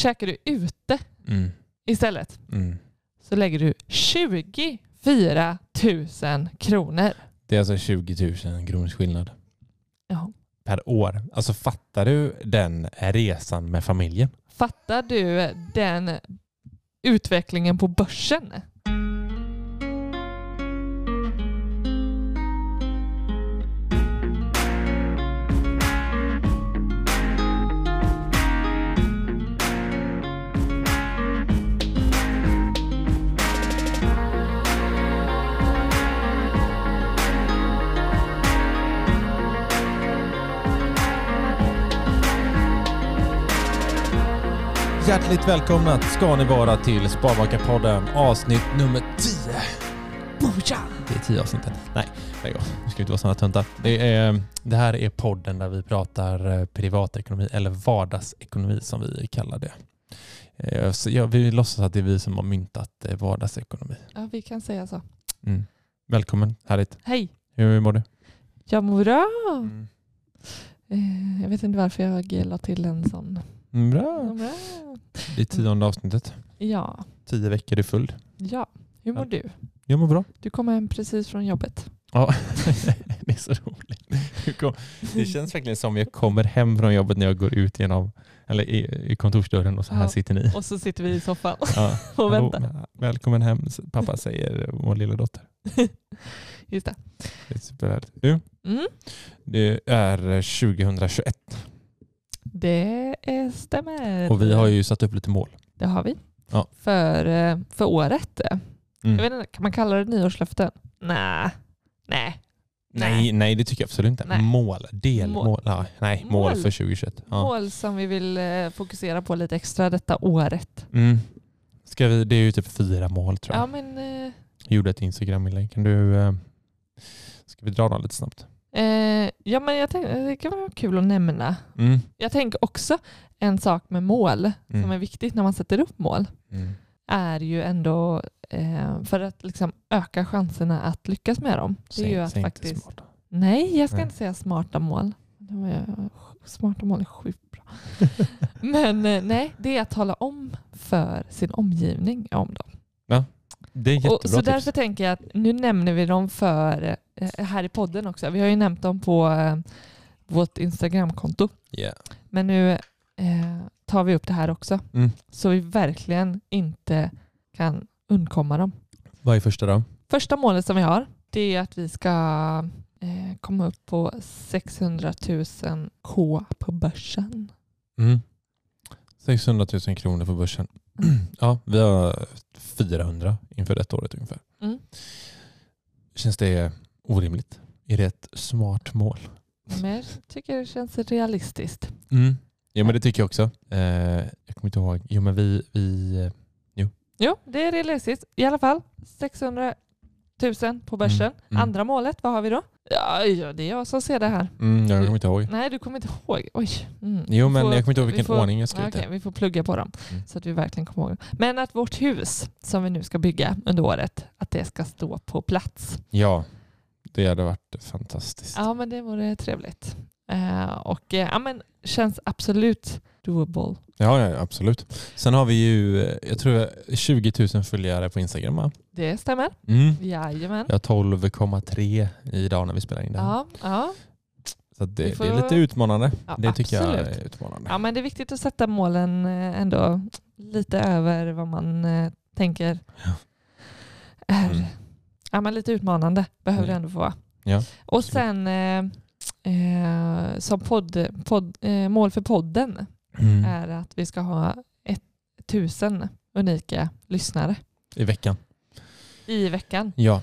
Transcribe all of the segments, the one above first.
käkar du ute Mm. istället Mm. så lägger du 24 000 kronor. Det är alltså 20 000 kronors skillnad Ja. per år. Alltså fattar du den resan med familjen? Fattar du den utvecklingen på börsen? Hjärtligt välkomna ska ni vara till Sparmakarpodden avsnitt nummer 10. Boja! Det är 10 avsnittet. Nej, nej då. Nu ska vi inte vara sådana töntar. Det, är, det här är podden där vi pratar eh, privatekonomi eller vardagsekonomi som vi kallar det. Eh, Så ja, vi låtsas att det är vi som har myntat eh, vardagsekonomi. Ja, vi kan säga så. Mm. Välkommen, härligt. Hej, Hur mår du? jag mår bra. Mm. Jag vet inte varför jag la till en sån. Mm, Bra. Bra. Det är tionde avsnittet. Ja, Tio veckor i följd. ja. Hur mår du? Jag mår bra. Du kommer hem precis från jobbet. Ja, det är så roligt. Kom- Det känns verkligen som jag kommer hem från jobbet när jag går ut genom eller i, kontorsdörren och så här Ja. sitter ni. Och så sitter vi i soffan Ja. och Hallå, väntar. välkommen hem, pappa säger vår lilla dotter. Just det. Det är superhärligt. Du, Mm. det är 2021 Det är- stämmer. och vi har ju satt upp lite mål. Det har vi. Ja. För, eh, för året. Jag Mm. vet inte, kan man kalla det nyårslöften? Nej. Nej. Nej, nej, det tycker jag absolut inte. Nej. Mål, delmål. Mål. Ja, nej, mål. Mål. för 2021. Ja. Mål som vi vill eh, fokusera på lite extra detta året. Mm. Ska vi, det är ju typ fyra mål tror jag. Ja, men, eh, Gjorde ett Instagram-inlägg. Kan du... Ska vi dra dem lite snabbt? Eh, ja, men jag tänkte, det kan vara kul att nämna. Mm. Jag tänker också en sak med mål som Mm. är viktigt när man sätter upp mål Mm. är ju ändå eh, för att liksom öka chanserna att lyckas med dem. Det är ju Säg- att säg inte faktiskt... smart. Nej, jag ska Nej. inte säga smarta mål. Smarta mål är sjukt bra. Men eh, nej, det är att tala om för sin omgivning om dem. Det är Och, jättebra så tips. därför tänker jag att nu nämner vi dem för eh, här i podden också. Vi har ju nämnt dem på eh, vårt Instagramkonto. Yeah. Men nu eh, tar vi upp det här också. Mm. Så vi verkligen inte kan undkomma dem. Vad är första då? Första målet som vi har det är att vi ska eh, komma upp på 600 000 K på börsen. Mm. 600 000 kronor på börsen. ja, vi har 400 inför detta året ungefär. Mm. Känns det orimligt? Är det ett smart mål? Men jag tycker det känns realistiskt. Mm. Ja, men det tycker jag också. Eh, jag kommer inte ihåg. Jo, men vi... vi eh, Jo, det är realistiskt. I alla fall 600 000 på börsen. Mm, mm. Andra målet, vad har vi då? Ja, ja, det är jag som ser det här. mm, jag kommer inte ihåg. Nej, du kommer inte ihåg. Oj. Mm. Jo, men får- jag kommer inte ihåg vi vilken får- ordning jag skrev det. vi får plugga på dem Mm. så att vi verkligen kommer ihåg. Men att vårt hus som vi nu ska bygga under året, att det ska stå på plats. Ja, det hade varit fantastiskt. Ja, men det vore trevligt. Eh, och eh, ja, men känns absolut doable. Ja, ja, absolut. Sen har vi ju, eh, jag tror jag, 20 000 följare på Instagram va? Det stämmer. Mm. Jajamän. Jag har 12,3 idag när vi spelar in det här. Ja, ja. Så det, får- det är lite utmanande. ja det tycker jag absolut. är utmanande. Ja, men det är viktigt att sätta målen eh, ändå lite över vad man eh, tänker Ja. är Mm. ja, men lite utmanande. Behöver det Ja. ändå få vara. Ja, Och sen eh, eh, som podd, podd, eh, mål för podden Mm. är att vi ska ha ett, tusen unika lyssnare I veckan. I veckan. Ja,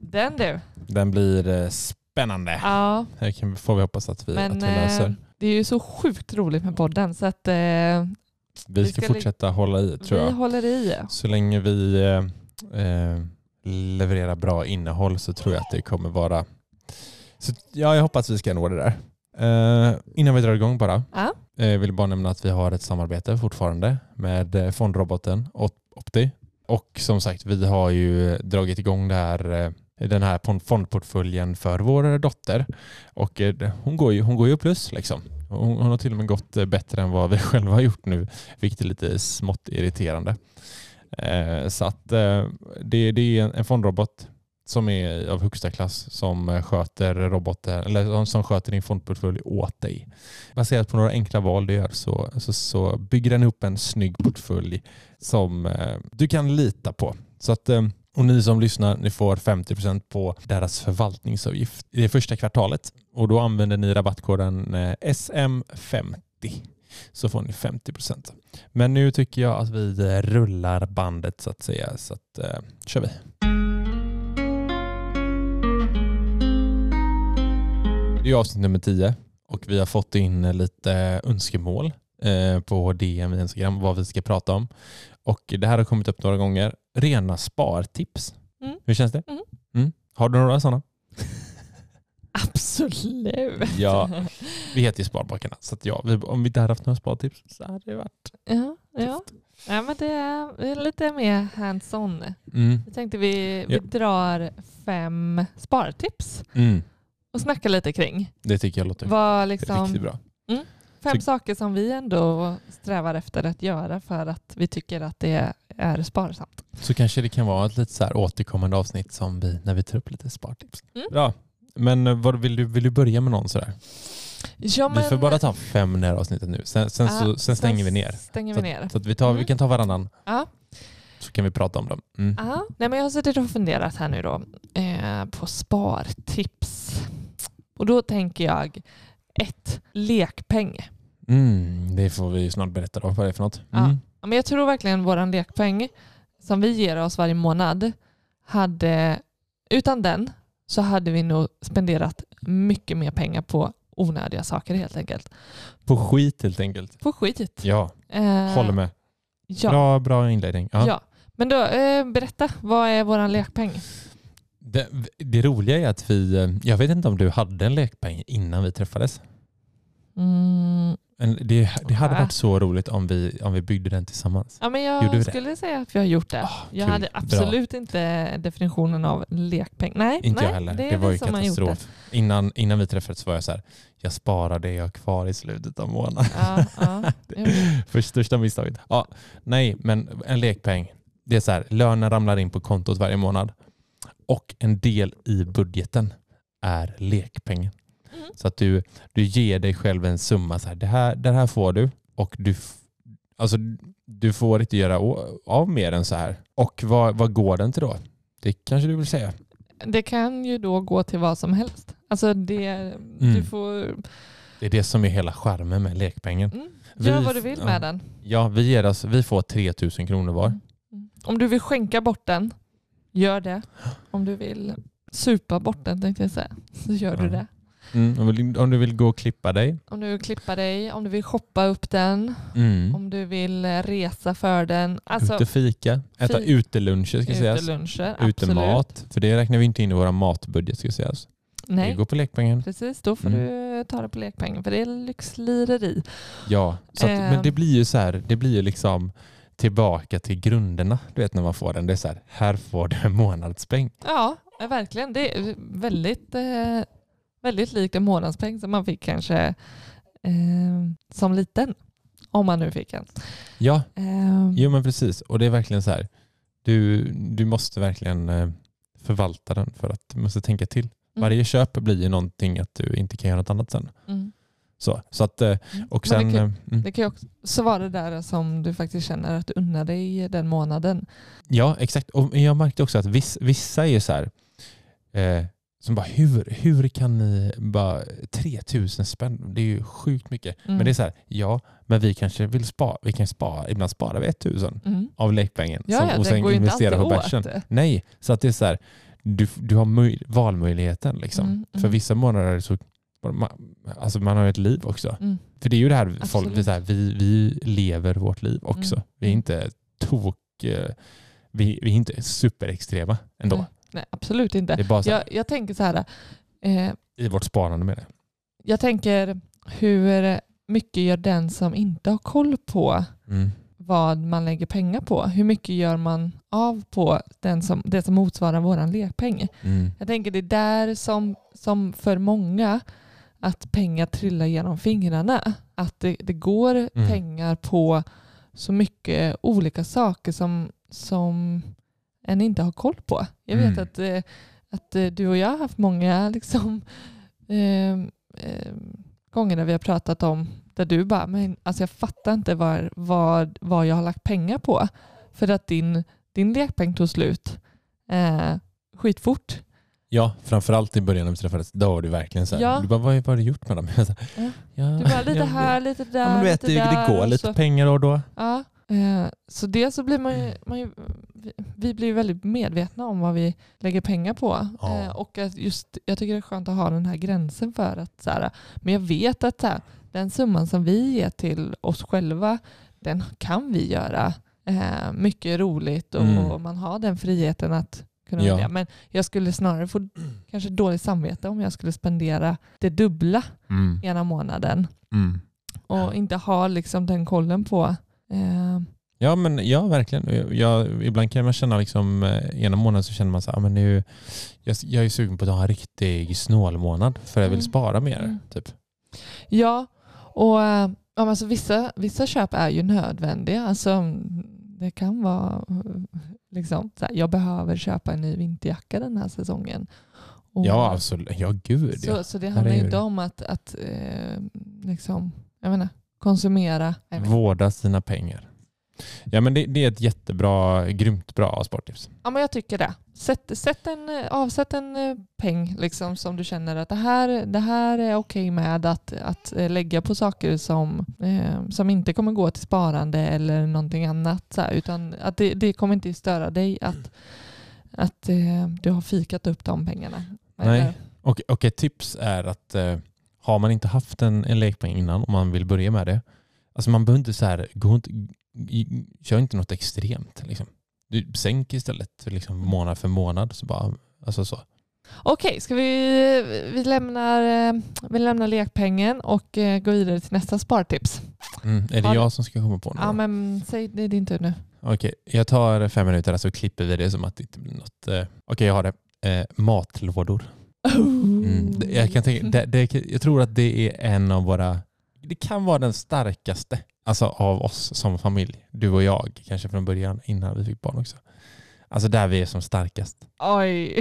Den du! den blir eh, spännande. Ja, Här får vi hoppas att vi, men att vi löser. eh, det är ju så sjukt roligt med podden så att eh, Vi vi ska, ska li- fortsätta hålla i tror vi jag. håller i. Så länge vi eh, eh, levererar bra innehåll så tror jag att det kommer vara... Så, ja, jag hoppas vi ska nå det där. Eh, innan vi drar igång bara. Ja. Vill bara nämna att vi har ett samarbete fortfarande med fondroboten Op- Opti. Och som sagt, vi har ju dragit igång det här, eh, den här fondportföljen för vår dotter. Och eh, hon går ju, hon går ju plus liksom. Hon, hon har till och med gått eh, bättre än vad vi själva har gjort nu, vilket är lite smått irriterande. Eh, så att eh, det, det är en, fondrobot som är av högsta klass som sköter roboten, eller som sköter din fondportfölj åt dig. Baserat på några enkla val du gör så, så, så bygger den upp en snygg portfölj som eh, du kan lita på. Så att, eh, och ni som lyssnar, ni får 50% på deras förvaltningsavgift i det första kvartalet. Och då använder ni rabattkoden eh, SM50 så får ni 50%. Men nu tycker jag att vi rullar bandet så att säga. Så att, eh, kör vi. Det är avsnitt nummer 10 och vi har fått in lite önskemål eh, på DM i Instagram vad vi ska prata om. Och det här har kommit upp några gånger. Rena spartips. Mm. Hur känns det? Mm. Mm. Har du några sådana? Absolut. Ja, vi heter ju Sparbakarna så ja, om vi inte hade haft några spartips så hade det varit Ja, ja. ja men det är, lite mer hands-on. mm. Jag tänkte vi, vi Ja. drar fem spartips Mm. och snackar lite kring. Det tycker jag låter riktigt liksom, bra. Fem saker som vi ändå strävar efter att göra för att vi tycker att det är sparsamt. Så kanske det kan vara ett lite så här återkommande avsnitt som vi, när vi tar upp lite spartips. Mm. Bra. Men eh, vad, vill, du, vill du börja med någon sådär? Ja, Vi får bara ta fem här avsnittet nu. Sen, sen, så, sen stänger vi ner. Stänger vi ner. Så att vi, tar, vi Mm. kan ta varannan Ja. så kan vi prata om dem. Mm. Ja, nej men jag har suttit och funderat här nu då eh, på spartips. Och då tänker jag ett lekpeng. Mm, det får vi snart berätta då vad det är för något. Mm. Ja, Men jag tror verkligen vår lekpeng som vi ger oss varje månad hade, utan den så hade vi nog spenderat mycket mer pengar på onödiga saker helt enkelt. På skit helt enkelt. På skit. Ja, Eh, håller med. Ja, Bra, bra inledning. Ja. ja. Men då, eh, berätta, vad är vår lekpeng? Det, det roliga är att vi, jag vet inte om du hade en lekpeng innan vi träffades. Mm, det, det hade varit så roligt om vi, om vi byggde den tillsammans. ja, men jag skulle säga att vi har gjort det. Ah, jag kul. hade Bra. absolut inte definitionen av lekpeng. Nej, Inte nej, jag heller. Det, Det, var ju katastrof. Innan, innan vi träffades var jag så här, jag sparar det jag har kvar i slutet av månaden. Ja, ja. För största misstaget. Ja, nej, men en lekpeng. Det är så här, lönen ramlar in på kontot varje månad. Och en del i budgeten är lekpengen. Mm. Så att du, du ger dig själv en summa. Så här, det, här, det här får du och du, alltså, du får inte göra av mer än så här. Och vad, vad går den till då? Det kanske du vill säga? Det kan ju då gå till vad som helst. Alltså det, du Mm. får Det är det som är hela charmen med lekpengen. mm, gör Vi- vad du vill ja. med den. Ja, vi, ger oss, vi får 3000 kronor var. Mm. Om du vill skänka bort den, gör det. Om du vill supa bort den tänkte jag säga, så gör du det. Mm, om, vill- om du vill gå och klippa dig. Om du vill klippa dig, om du vill shoppa upp den, Mm. om du vill eh, resa för den. Alltså Ute fika, äta fi- uteluncher ska sägas. uteluncher, absolut. Utemat, för det räknar vi inte in i våra matbudget ska sägas. Det Nej, går på lekpengen. precis. Då får Mm. du ta det på lekpengen för det är lyxlireri. Ja, så att, men Ehm. det blir ju så här, det blir ju liksom tillbaka till grunderna. Du vet när man får den, det är så här, här får du en månadspeng. Ja, verkligen. Det är väldigt, eh, väldigt likt en månadspeng som man fick kanske eh, som liten. Om man nu fick en. Ja, Eh, jo men precis. Och det är verkligen så här, du, du måste verkligen eh, förvalta den för att du måste tänka till. mm, Varje köp blir ju någonting att du inte kan göra något annat sen. mm, Så, så att, eh, mm. och Men sen... det, kan, eh, mm. det kan ju också vara det där som du faktiskt känner att du unnar dig den månaden. Ja, exakt. Och jag märkte också att viss, vissa är så här, eh, som bara hur, hur kan ni bara 3000 spänn, det är ju sjukt mycket. Mm. Men det är så här, ja, men vi kanske vill spara, vi kan spara, ibland sparar vi 1000 Mm. av lekpengen Ja, som, ja, och sen ju investera på bärsen. Nej, så att det är så här, du, du har möj, valmöjligheten liksom. Mm, För mm. vissa månader så, alltså man har ju ett liv också. Mm. För det är ju det här, folk, det här, vi, vi lever vårt liv också. Mm. Vi är Mm. inte tok, eh, vi, vi är inte superextrema ändå. Nej. Nej, absolut inte. Det är bara så här, Jag, jag tänker så här, eh, i vårt sparande med det. jag tänker hur mycket gör den som inte har koll på Mm. vad man lägger pengar på? Hur mycket gör man av på den som, det som motsvarar våran lekpeng? Mm. Jag tänker det är där som, som för många att pengar trillar genom fingrarna. Att det, det går Mm. pengar på så mycket olika saker som, som en inte har koll på. Jag vet Mm. att, eh, att eh, du och jag har haft många liksom, eh, eh, gånger där vi har pratat om där du bara, men alltså jag fattar inte vad, vad, vad jag har lagt pengar på. För att din, din lekpeng tog slut eh, skitfort. Ja, framförallt i början när vi träffades, då var du verkligen så här, Ja. du bara, vad, vad har du gjort med dem? Jag sa, Ja. ja, Du bara lite här, lite där, Ja, men du vet, lite det, där. det går och lite så. pengar då och då. Ja, eh, så det så blir man ju, man ju, vi- blir väldigt medvetna om vad vi lägger pengar på. Ja. Eh, och just, jag tycker det är skönt att ha den här gränsen för att så här, men jag vet att så här, den summan som vi ger till oss själva, den kan vi göra eh, mycket roligt och, Mm. man har den friheten att kunna Ja. välja. Men jag skulle snarare få kanske dåligt samvete om jag skulle spendera det dubbla Mm. ena månaden Mm. och inte ha liksom den kollen på eh, Ja, men ja, verkligen. Jag, ibland kan man känna liksom, eh, ena månaden så känner man så här, ah, men nu, jag, jag är sugen på att ha en riktig snålmånad för jag vill Mm. spara mer. Mm. Typ. Ja, och eh, alltså vissa, vissa köp är ju nödvändiga. Alltså, det kan vara liksom, så här, jag behöver köpa en ny vinterjacka den här säsongen. Och, Ja, absolut. Ja, gud så, ja. så det handlar ju inte om att, att eh, liksom, jag menar, konsumera. Jag vet. Vårda sina pengar. Ja, men det, det är ett jättebra, grymt bra sporttips. Ja, men jag tycker det. Sätt, sätt en, avsätt en eh, peng liksom, som du känner att det här, det här är okej med att, att eh, lägga på saker som, eh, som inte kommer gå till sparande eller någonting annat. Så här, utan att det, det kommer inte störa dig att, att eh, du har fikat upp de pengarna. Nej. Eller- Och, och ett tips är att eh, har man inte haft en, en lekpeng innan och man vill börja med det, alltså man behöver inte så här, gå inte, kör inte något extremt. Liksom. Du sänk istället liksom, månad för månad. Så bara, alltså så. Okej, ska vi, vi, lämnar, eh, vi lämnar lekpengen och eh, går vidare till nästa spartips. Mm. Är det Har jag som ska komma på nu? Ja, men säg det är din tur nu. Okej, jag tar fem minuter så klipper vi det som att det inte blir något. Eh, Okej, jag har det. Eh, matlådor. Mm. Det- Jag, kan tänka, det, det, jag tror att det är en av våra, det kan vara den starkaste alltså av oss som familj. Du och jag, kanske från början innan vi fick barn också. Alltså där vi är som starkast. Oj,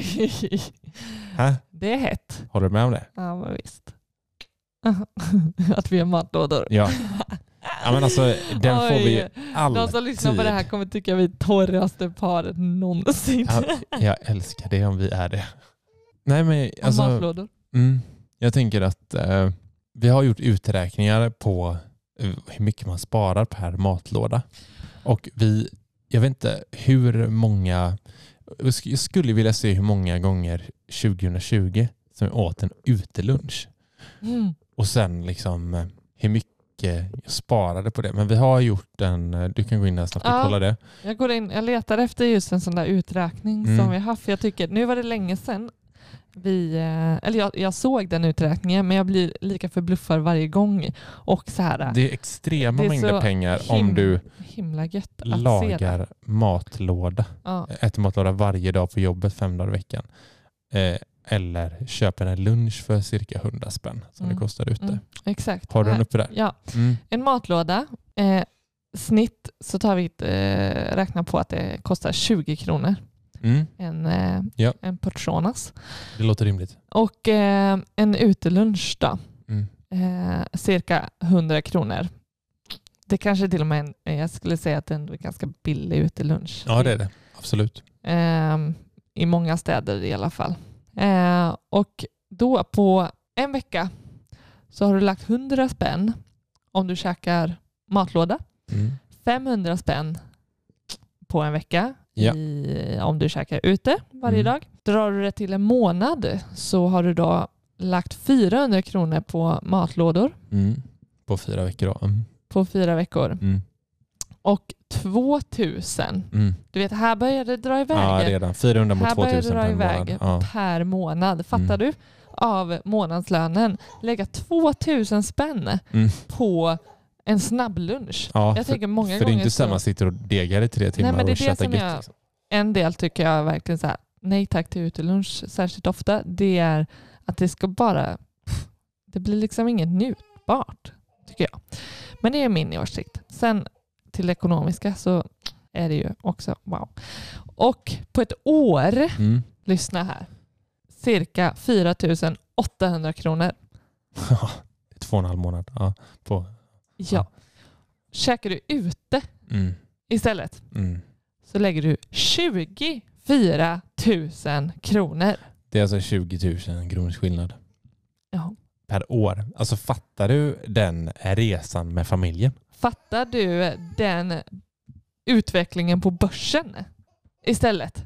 Hä? det är hett. Håller du med om det? Ja, men visst. Att vi har matlådor. Ja. Ja men alltså den får vi ju Oj, alltid. De som lyssnar på det här kommer tycka vi är torraste paret någonsin. Ja, jag älskar det om vi är det. Nej men alltså, matlådor. mm, jag tänker att eh, vi har gjort uträkningar på hur mycket man sparar per matlåda. Och vi, jag vet inte hur många, jag sk- jag skulle vilja se hur många gånger 2020 som jag åt en utelunch. Mm. Och sen liksom eh, hur mycket jag sparade på det. Men vi har gjort en, eh, du kan gå in där snabbt och Ja. kolla det. Jag, går in, jag letar efter just en sån där uträkning Mm. som vi har haft. Jag tycker, nu var det länge sedan vi, eh, eller jag, jag såg den uträkningen men jag blir lika förbluffad varje gång. Och så här, Det är extrema Det är mängder pengar om du lagar matlåda. Ja. Äter matlåda varje dag på jobbet fem dagar i veckan. Eh, eller köper en lunch för cirka 100 spänn som Mm. det kostar ute. Mm, exakt. Har du den uppe där? Ja, Mm. en matlåda. Eh, snitt så tar vi eh, räknar på att det kostar 20 kronor. Mm. En, eh, Ja. en portionas. Det låter rimligt. Och eh, en utelunch då. Mm. Eh, cirka 100 kronor. Det kanske till och med en, jag skulle säga att det är ganska billig utelunch. Ja det är det. Absolut. Eh, I många städer i alla fall. Eh, och då på en vecka så har du lagt 100 spänn om du käkar matlåda. Mm. 500 spänn på en vecka Ja. i, om du käkar ute varje Mm. dag. Drar du det till en månad så har du då lagt 400 kronor på matlådor Mm. På fyra veckor då. Mm. på fyra veckor. Mm. Och 2000, Mm. du vet här börjar det dra iväg. Ja redan. 400 mot här börjar det 2000 dra per iväg månad. Per månad. Fattar Mm. du? Av månadslönen. Lägga 2000 spänn Mm. på en snabblunch. Ja, Jag för, tänker många för det är inte så man sitter och degar i tre timmar men det är och det som gött. jag- Liksom. En del tycker jag verkligen så här, nej tack till utelunch särskilt ofta. Det är att det ska bara, det blir liksom inget njutbart, tycker jag. Men det är min åsikt. Sen till det ekonomiska så är det ju också wow. Och på ett år, Mm. lyssna här, cirka 4 800 kronor. Två och en halv månad. Ja. På. Ja. Käkar du ute Mm. istället Mm. så lägger du 24 000 kronor. Det är alltså 20 000 kronors skillnad Ja. per år. Alltså fattar du den resan med familjen? Fattar du den utvecklingen på börsen istället?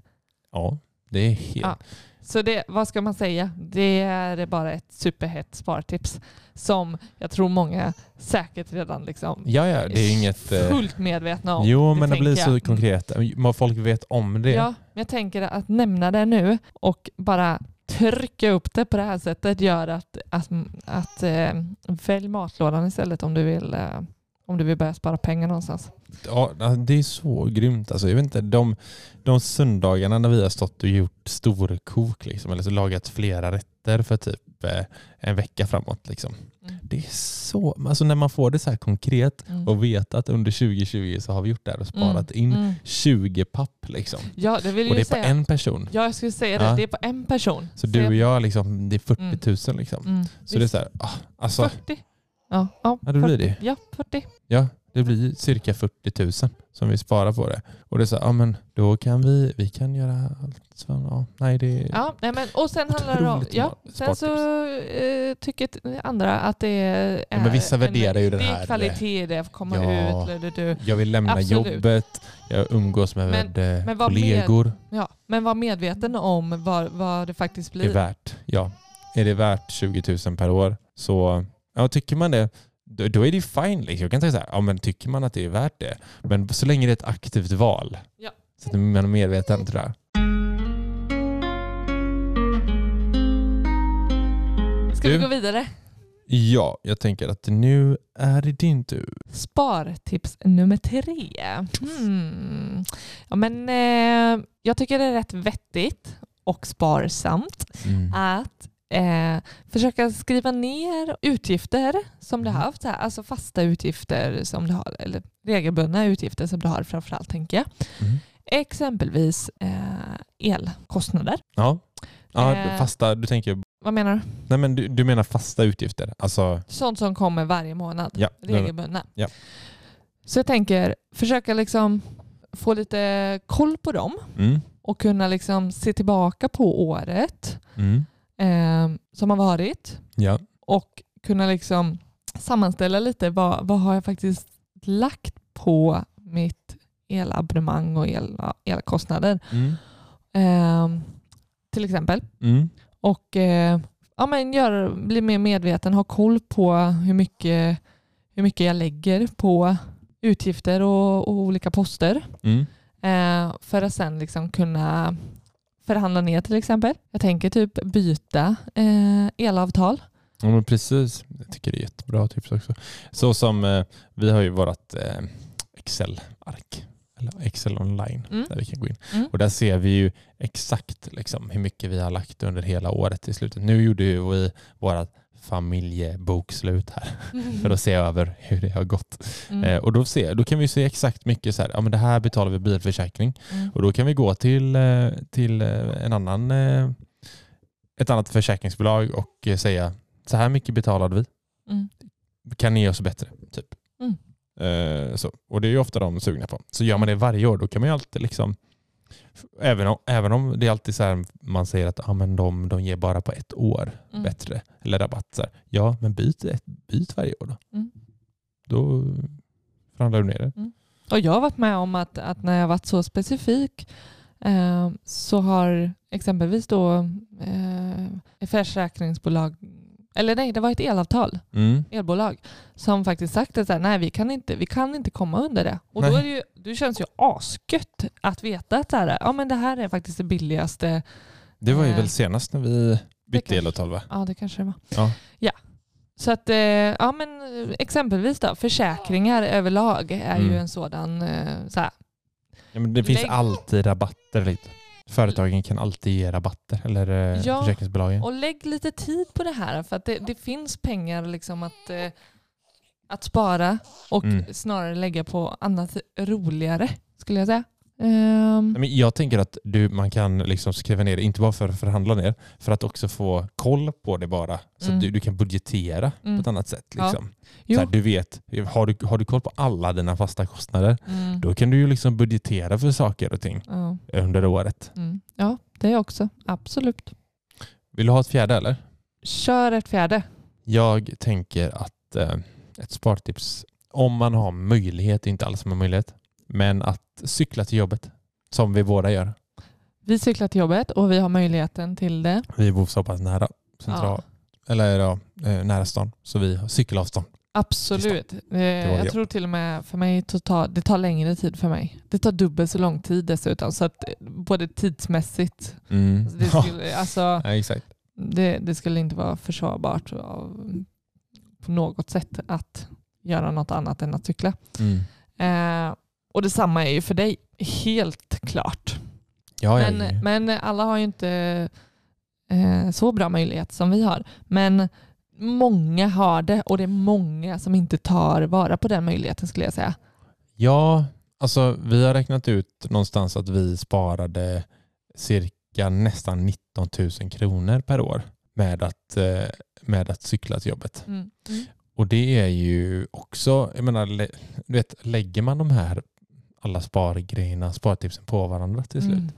Ja, det är helt... Ja. Så det, vad ska man säga? Det är bara ett superhett spartips som jag tror många säkert redan liksom Ja, ja, det är inget... eh, fullt medvetna om. Jo, men det blir så jag. konkret. Folk vet om det. Ja, men jag tänker att nämna det nu och bara trycka upp det på det här sättet gör att, att, att eh, välj matlådan istället om du vill eh, om du vill börja spara pengar någonstans. Ja, det är så grymt. Alltså, jag vet inte, de, de söndagarna när vi har stått och gjort storkok, liksom, eller så lagat flera rätter för typ eh, en vecka framåt. Liksom. Mm. Det är så, alltså när man får det så här konkret Mm. och vet att under 2020 så har vi gjort det här och sparat in Mm. 20 papp. Liksom. Ja, det vill Och det är på säga. en person. Ja, jag skulle säga det. Ja. Det är på en person. Så du och jag, liksom, det är 40 Mm. 000. Liksom. Mm. Så det är så här, ah, alltså, 40. Ja, ja, Ja, det blir 40. det. Ja, 40. ja, det blir cirka 40 000 som vi sparar på det. Och det är så här, ja men då kan vi, vi kan göra allt. Så, ja, nej, det, Ja, nej, men, och sen handlar det om... Ja, sen så eh, tycker andra att det är... Ja, men vissa en- värderar ju den Det här- är kvalitet det, att komma Ja. ut. Du, du. Jag vill lämna Absolut. jobbet, jag umgås med, Men- med men kollegor. Ja, men var medveten om vad, vad det faktiskt Det är blir. värt, ja. Är det värt 20 000 per år så, ja tycker man det, då, då är det fine. Liksom. Jag kan säga så här, ja men tycker man att det är värt det, men så länge det är ett aktivt val. Ja. Så att man är medveten tror jag. Ska Du? vi gå vidare? Ja, jag tänker att nu är det din tur. Spartips nummer tre. Hmm. Ja, men, eh, jag tycker det är rätt vettigt och sparsamt Mm. att eh, försöka skriva ner utgifter som du har Mm. haft, så här, alltså fasta utgifter som du har, eller regelbundna utgifter som du har framförallt tänker jag. Mm. Exempelvis eh, elkostnader. Ja, ja Eh. fasta, du tänker, Vad menar du? nej men du, du menar fasta utgifter? Alltså, Sånt som kommer varje månad. ja. regelbundna. Ja. Så jag tänker försöka liksom få lite koll på dem Mm. och kunna liksom se tillbaka på året Mm. Eh, som har varit Ja. och kunna liksom sammanställa lite vad, vad har jag faktiskt lagt på mitt elabonnemang och el, elkostnader. Mm. Eh, till exempel. Mm. Och eh, ja, men gör, bli mer medveten, ha koll på hur mycket, hur mycket jag lägger på utgifter och, och olika poster. Mm. Eh, för att sen liksom kunna förhandla ner till exempel. Jag tänker typ byta eh, elavtal. Ja, men precis. Jag tycker det är jättebra tips också. Så som eh, vi har ju vårt eh, Excel-ark, eller Excel online, Mm. där vi kan gå in. Mm. Och där ser vi ju exakt liksom, hur mycket vi har lagt under hela året i slutet. Nu gjorde vi vårt familjebokslut här för att se över hur det har gått. Mm. Eh, och då, ser, då kan vi se exakt mycket så här, ja men det här betalar vi bilförsäkring. Mm. Och då kan vi gå till, eh, till eh, en annan, eh, ett annat försäkringsbolag och säga så här mycket betalade vi. Mm. Kan ni ge oss bättre? Typ. Mm. Eh, så. Och det är ju ofta de sugna på. Så gör man det varje år då kan man ju alltid liksom Även om, även om det är alltid så här man säger att ah, men de, de ger bara på ett år Mm. bättre eller rabatt. Så här. Ja, men byt, ett, byt varje år då. Mm. Då förhandlar du ner det. Och jag har varit med om att, att när jag varit så specifik eh, så har exempelvis då eh, försäkringsbolag, eller nej, det var ett elavtal, Mm. elbolag, som faktiskt sagt att så här, nej, vi kan, inte, vi kan inte komma under det. Och då Nej. är det, ju, det känns ju asgött att veta att så här, ja, men det här är faktiskt det billigaste. Det var ju Eh, väl senast när vi bytte elavtal va? Ja, det kanske det var. Ja. ja. Så att, eh, ja men eh, exempelvis då, försäkringar överlag är ju Mm. en sådan, eh, så här, Ja, men det finns alltid rabatter lite. Företagen kan alltid ge rabatter, eller eh, Ja, försäkringsbolagen. Och lägg lite tid på det här för att det, det finns pengar liksom att, eh, att spara och Mm. snarare lägga på annat roligare skulle jag säga. Men jag tänker att du, man kan liksom skriva ner det, inte bara för att förhandla ner, för att också få koll på det bara. Så Mm. att du, du kan budgetera Mm. på ett annat sätt. Ja. Liksom. Jo. Så här, du vet, har du, har du koll på alla dina fasta kostnader, mm, då kan du ju liksom budgetera för saker och ting ja, under året. mm. ja, det också. Absolut. Vill du ha ett fjärde eller? Kör ett fjärde. Jag tänker att eh, ett spartips, om man har möjlighet, inte alla som har möjlighet, men att cykla till jobbet, som vi båda gör. Vi cyklar till jobbet och vi har möjligheten till det. Vi bor så pass nära central, eller ja, eh, nära stan, så vi har cykelavstånd. Absolut. Eh, jag tror till och med för mig tar, det tar längre tid för mig. Det tar dubbelt så lång tid dessutom. Så att eh, både tidsmässigt, Mm. det skulle, alltså, Ja, exakt. det, det skulle inte vara försvarbart av, på något sätt att göra något annat än att cykla. Mm. Eh, och detsamma är ju för dig, helt klart. Ja, Men, ja. men alla har ju inte eh, så bra möjlighet som vi har. Men många har det och det är många som inte tar vara på den möjligheten skulle jag säga. ja, alltså vi har räknat ut någonstans att vi sparade cirka nästan 19 000 kronor per år med att, eh, med att cykla till jobbet. Mm. Mm. Och det är ju också, jag menar, du vet, lägger man de här alla spargrejerna, spartipsen på varandra till slut, Mm.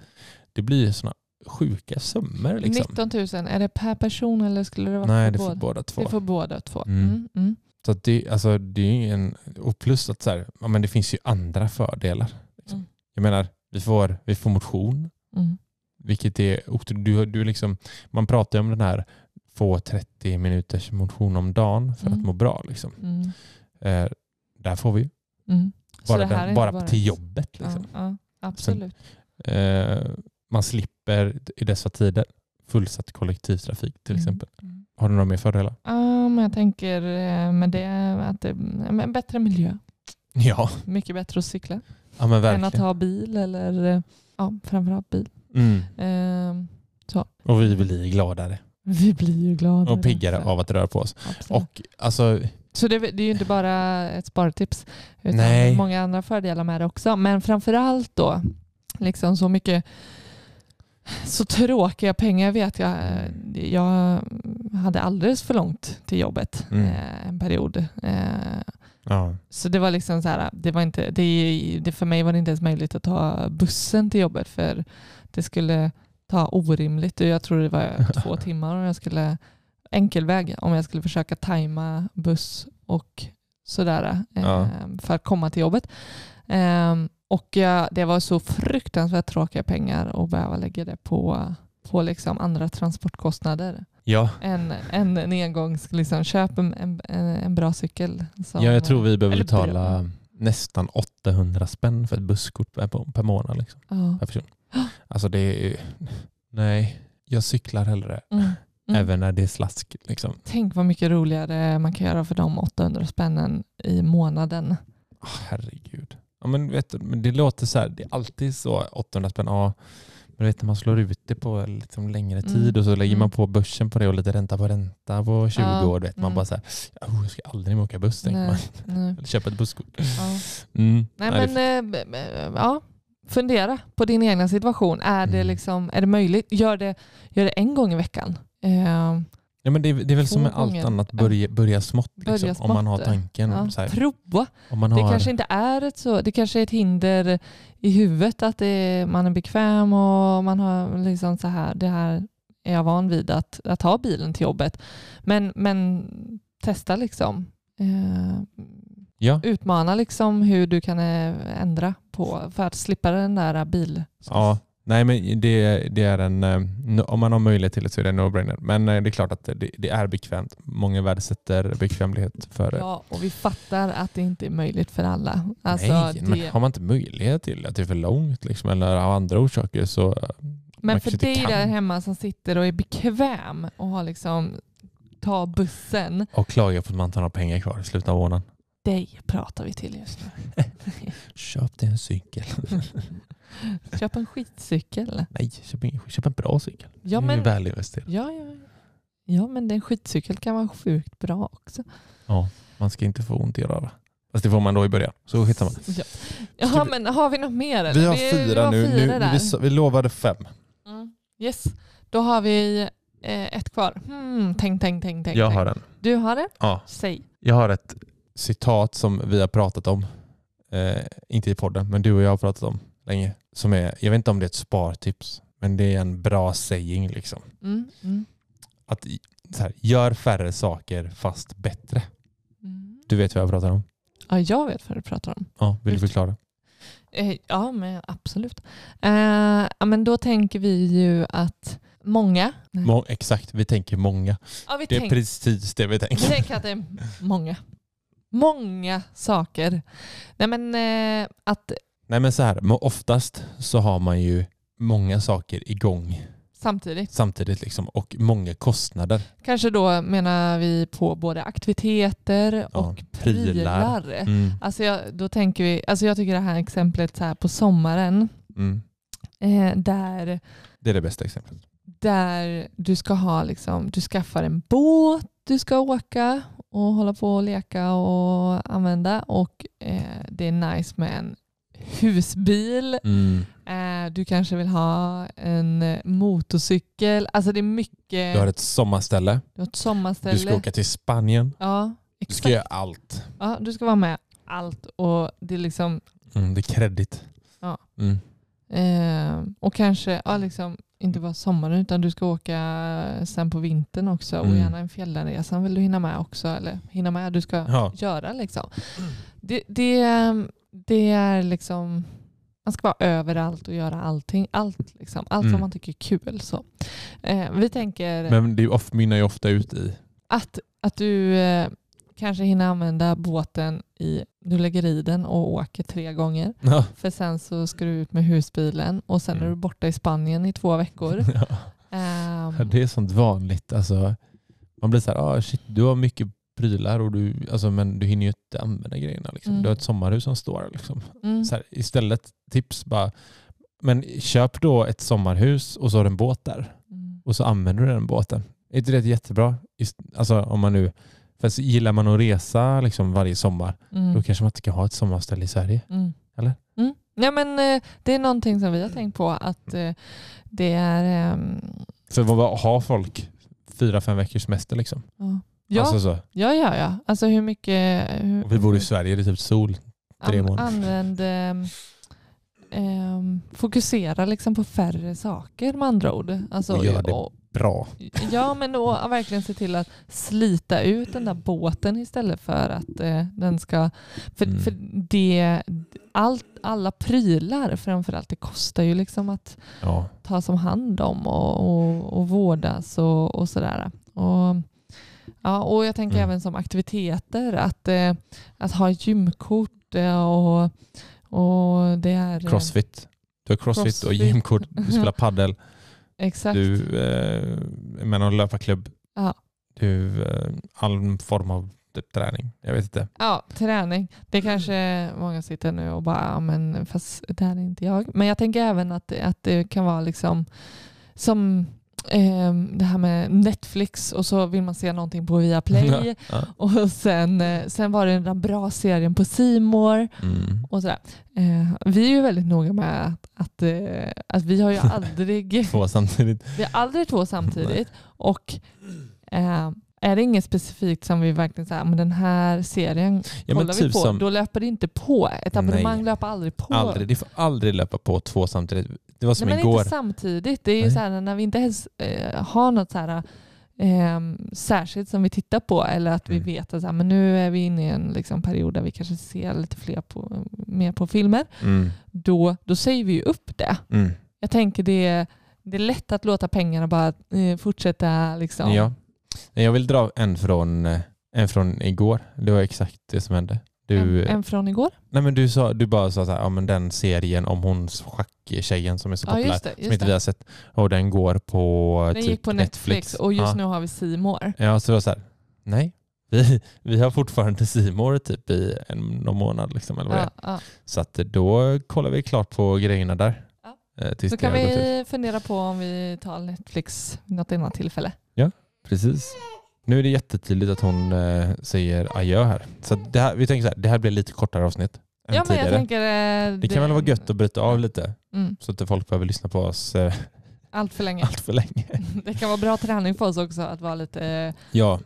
det blir sådana sjuka summor. Liksom. 19 000, är det per person eller skulle det vara Nej, för det båda? båda två. Det får båda två. Mm. Mm. Mm. Så det, alltså, det är en, och plus att så här, ja, men det finns ju andra fördelar. Liksom. Mm. Jag menar, vi får, vi får motion, Mm. vilket är du, du liksom, Man pratar ju om den här få 30 minuters motion om dagen för Mm. att må bra. Liksom. Mm. Eh, där får vi ju. Så bara, inte bara, till jobbet. Liksom. Ja, ja, absolut. Eh, man slipper i dessa tider fullsatt kollektivtrafik till Mm. exempel. Mm. Har du några mer fördelar? Ja, men jag tänker eh, med det att det är en bättre miljö. Ja, Mycket bättre att cykla ja men än att ha bil eller eh, ja, framförallt bil. Mm. Ehm, Och vi blir gladare vi blir ju glada. och piggare av att röra på oss. Absolut. Och alltså, Så det, det är ju inte bara ett spartips utan Nej. många andra fördelar med det också. Men framförallt då liksom så mycket så tråkiga pengar vet jag. Jag hade alldeles för långt till jobbet Mm. eh, en period. Eh, ja. så det var liksom så här, det var inte, det, det, för mig var det inte ens möjligt att ta bussen till jobbet för det skulle ta orimligt. Jag tror det var två timmar om jag skulle enkelväg om jag skulle försöka tajma buss och sådär Ja. för att komma till jobbet. Eh, och jag, det var så fruktansvärt tråkiga pengar att behöva lägga det på, på liksom andra transportkostnader. Ja. En, en, en engångs, liksom, köp en, en, en bra cykel. som- ja, jag tror vi behöver betala bra. nästan 800 spänn för ett busskort per, per månad. Liksom, Ja. per person. Alltså det är... Nej, jag cyklar hellre. Mm. Mm. Även när det är slask. Liksom. Tänk vad mycket roligare man kan göra för de 800 spännen i månaden. Herregud. Ja, men vet du, det låter så här, det är alltid så 800 spänn. Ja, men vet du, man slår ut det på liksom längre Mm. tid och så lägger Mm. man på börsen på det och lite ränta på ränta på 20 Ja. år. Vet. Man Mm. bara så här, oh, jag ska aldrig mer åka buss. Tänker man. Nej, nej. Eller köpa ett busskort. Ja. Mm. Nej, det- men b- ja, fundera på din egna situation. Är, det, Mm. liksom, är det möjligt? Gör det, gör det en gång i veckan. Eh, Ja, men det, är, det är väl som med allt annat, börja, börja smått. Liksom, Börja Om man har smått. tanken. ja. Så här, Prova. om man Det har, kanske inte är ett så, det kanske är ett hinder i huvudet att det, man är bekväm och man har liksom så här, det här är jag van vid att, att ha bilen till jobbet. Men, men testa liksom. Eh, ja, utmana liksom hur du kan eh, ändra på för att slippa den där bil... ja, nej men det, det är en, eh, om man har möjlighet till det så är det en no-brainer. Men eh, det är klart att det, det är bekvämt. Många värdesätter bekvämlighet före Ja, och vi fattar att det inte är möjligt för alla. Alltså, Nej, men det, har man inte möjlighet till det, att det är för långt liksom, eller av andra orsaker så eh, men för dig kan. där hemma som sitter och är bekväm och har liksom ta bussen, och klagar på att man inte har några pengar kvar i slutet av månaden. dig pratar vi till just nu. Köp dig en cykel. Köp en skitcykel. Nej, köp en, köp en bra cykel. Ja det är men, väl investerat. ja, ja. ja, men en skitcykel kan vara sjukt bra också. Ja, man ska inte få ont i röra. Fast det får man då i början. Så skitsamma. Ja. Jaha, men har vi något mer? Eller? Vi har fyra har nu. fyra nu vi, vi lovade fem. Mm. Yes, då har vi eh, ett kvar. Hmm, tänk, tänk, tänk, tänk. Jag tänk. har en. Du har det? Ja. Säg. Jag har ett citat som vi har pratat om. Eh, inte i podden, men du och jag har pratat om länge. Som är, jag vet inte om det är ett spartips, men det är en bra saying. Liksom. Mm, mm, Att här, gör färre saker fast bättre. mm. Du vet vad jag pratar om? Ja, jag vet vad du pratar om. Ja, vill du förklara? Eh, ja, men absolut. Eh, men då tänker vi ju att många... Må, exakt, vi tänker många. ja, vi, Det är tänk, precis det vi vi tänker. tänker att det är många. Många saker. Nej, men eh, att Nej men så här, men oftast så har man ju många saker igång samtidigt, samtidigt liksom, och många kostnader. kanske då menar vi på både aktiviteter Ja, och prylar. prylar. Mm, Alltså jag, då tänker vi, alltså jag tycker det här exemplet så här på sommaren, mm. eh, där, Det är det bästa exemplet. där du ska ha liksom, du skaffar en båt du ska åka och hålla på och leka och använda och eh, det är nice med en husbil. Mm. Eh, du kanske vill ha en eh, motorcykel. Alltså det är mycket. Du har ett sommarställe, du har ett sommarställe. du ska åka till Spanien, Ja, du exakt. ska göra allt. Ja, du ska vara med allt och det är liksom Mm, det är kredit. Ja. Mm. Eh, och kanske ja, liksom, inte bara sommaren utan du ska åka sen på vintern också och Mm. gärna en fjällresan vill du hinna med också. Eller hinna med, du ska Ja. göra liksom. Det, det, det är liksom, man ska vara överallt och göra allting. Allt, liksom, allt Mm. som man tycker är kul. Så. Eh, vi tänker Men det är mynnar ju ofta ut i... att, att du eh, kanske hinner använda båten i, du lägger i den och åker tre gånger. Ja. För sen så ska du ut med husbilen och sen är Mm. du borta i Spanien i två veckor. Ja. Ehm, Det är sånt vanligt. Alltså, man blir så här, ah, shit, du har mycket prylar och du, alltså, men du hinner ju inte använda grejerna. Liksom. Mm. Du har ett sommarhus som står. Liksom. mm, här, istället tips bara, men köp då ett sommarhus och så har du en båt där. mm, Och så använder du den båten. Är inte det jättebra? Alltså om man nu, för så gillar man att resa liksom varje sommar, mm, då kanske man inte kan ha ett sommarställe i Sverige. mm. Eller? Mm. Ja, men, eh, det är någonting som vi har tänkt på att eh, det är... ehm, För vad har folk fyra, fem veckors semester liksom? ja. Ja, Alltså så. ja, ja, ja. Alltså hur mycket... Hur, Och vi bor i Sverige, det är typ sol. tre an- månader. Använd... ehm, ehm, fokusera liksom på färre saker med andra ord. Alltså, Och gör det och- Bra. Ja, men då verkligen se till att slita ut den där båten istället för att eh, den ska... För, Mm. för det, allt, alla prylar framförallt, det kostar ju liksom att Ja. tas om hand om och, och, och vårdas och, och sådär. Och, ja, och jag tänker Mm. även som aktiviteter, att, eh, att ha gymkort eh, och, och det är... eh, Crossfit. Du har crossfit, och Crossfit. gymkort, du spelar paddel, Exakt. du eh, är med någon löparklubb, Ja. du eh, all form av typ, träning. Jag vet inte. Ja, träning. Det kanske många sitter nu och bara, ja, men fast det här är inte jag. Men jag tänker även att, att det kan vara liksom som ehm, det här med Netflix och så vill man se någonting på Viaplay Ja. och sen, eh, sen var det den där bra serien på More Mm. och sådär. Eh, vi är ju väldigt noga med att, att, eh, att vi har ju aldrig Två samtidigt. vi har aldrig två samtidigt. Och eh, är det inget specifikt som vi verkligen säger, men den här serien Ja, kollar vi typ på, som, då löper det inte på. Ett abonnemang Nej. löper aldrig på. aldrig, det får aldrig löpa på två samtidigt. Det var som Nej, men igår. inte samtidigt. Det är ju så här, när vi inte ens eh, har något så här, eh, särskilt som vi tittar på eller att vi Mm. vet att så här, men nu är vi inne i en liksom, period där vi kanske ser lite fler på, mer på filmer. Mm. Då, då säger vi ju upp det. Mm. Jag tänker det, det är lätt att låta pengarna bara eh, fortsätta. Liksom. Ja. Jag vill dra en från, eh, en från igår. Det var exakt det som hände. Du, en, en från igår. nej men du, sa, du bara sa så här, ja, men den serien om hon schacktjejen som är så Ja, populär, just det. som Just inte vi har sett, och den går på Den typ gick på Netflix, och just ja. nu har vi More. Ja, så det var så här, nej, vi, vi har fortfarande Simor typ i en någon månad. Liksom, eller vad Ja, ja. Så att då kollar vi klart på grejerna där. eh, tills kan vi fundera på om vi tar Netflix något annat tillfälle. Precis. Nu är det jättetydligt att hon eh, säger adjö här. Så det här, vi tänker så här, det här blir lite kortare avsnitt än Ja, men jag tidigare. tänker... eh, det kan väl vara gött att bryta av lite Mm, så att inte folk behöver lyssna på oss eh, allt för länge. allt för länge. Det kan vara bra träning för oss också att vara lite... eh, Ja.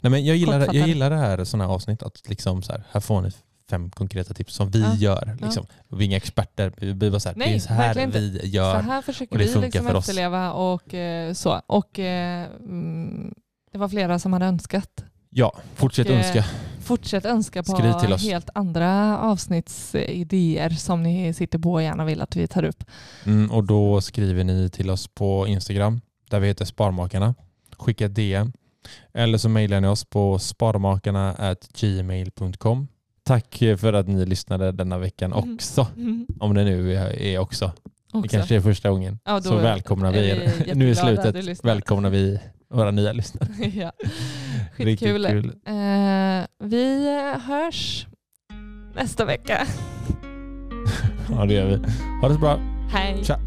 Nej, men jag, gillar, jag Kortfattad. gillar det här sådana här avsnitt. Att liksom så här, här får ni fem konkreta tips som vi Ja. gör. Liksom. Vi är inga experter. Vi blir bara så här, Nej, det är så här verkligen vi Så gör. här försöker och det vi funkar liksom för oss. efterleva och eh, så. Och eh, mm, det var flera som hade önskat. Ja, fortsätt Och, eh, önska. Fortsätt önska på Skriv till oss. helt andra avsnittsidéer som ni sitter på och gärna vill att vi tar upp. Mm, och då skriver ni till oss på Instagram där vi heter Sparmakarna. Skicka ett DM. Eller så mejlar ni oss på sparmakarna@gmail.com. Tack för att ni lyssnade denna veckan Mm. också. Om det nu är är också. Det Också. kanske är första gången. Ja, Så välkomnar vi er. Nu i slutet välkomnar vi våra nya lyssnare. ja. Riktigt Skitkul. kul. Eh, vi hörs nästa vecka. Ja, det gör vi. Ha det så bra. Hej. Tja.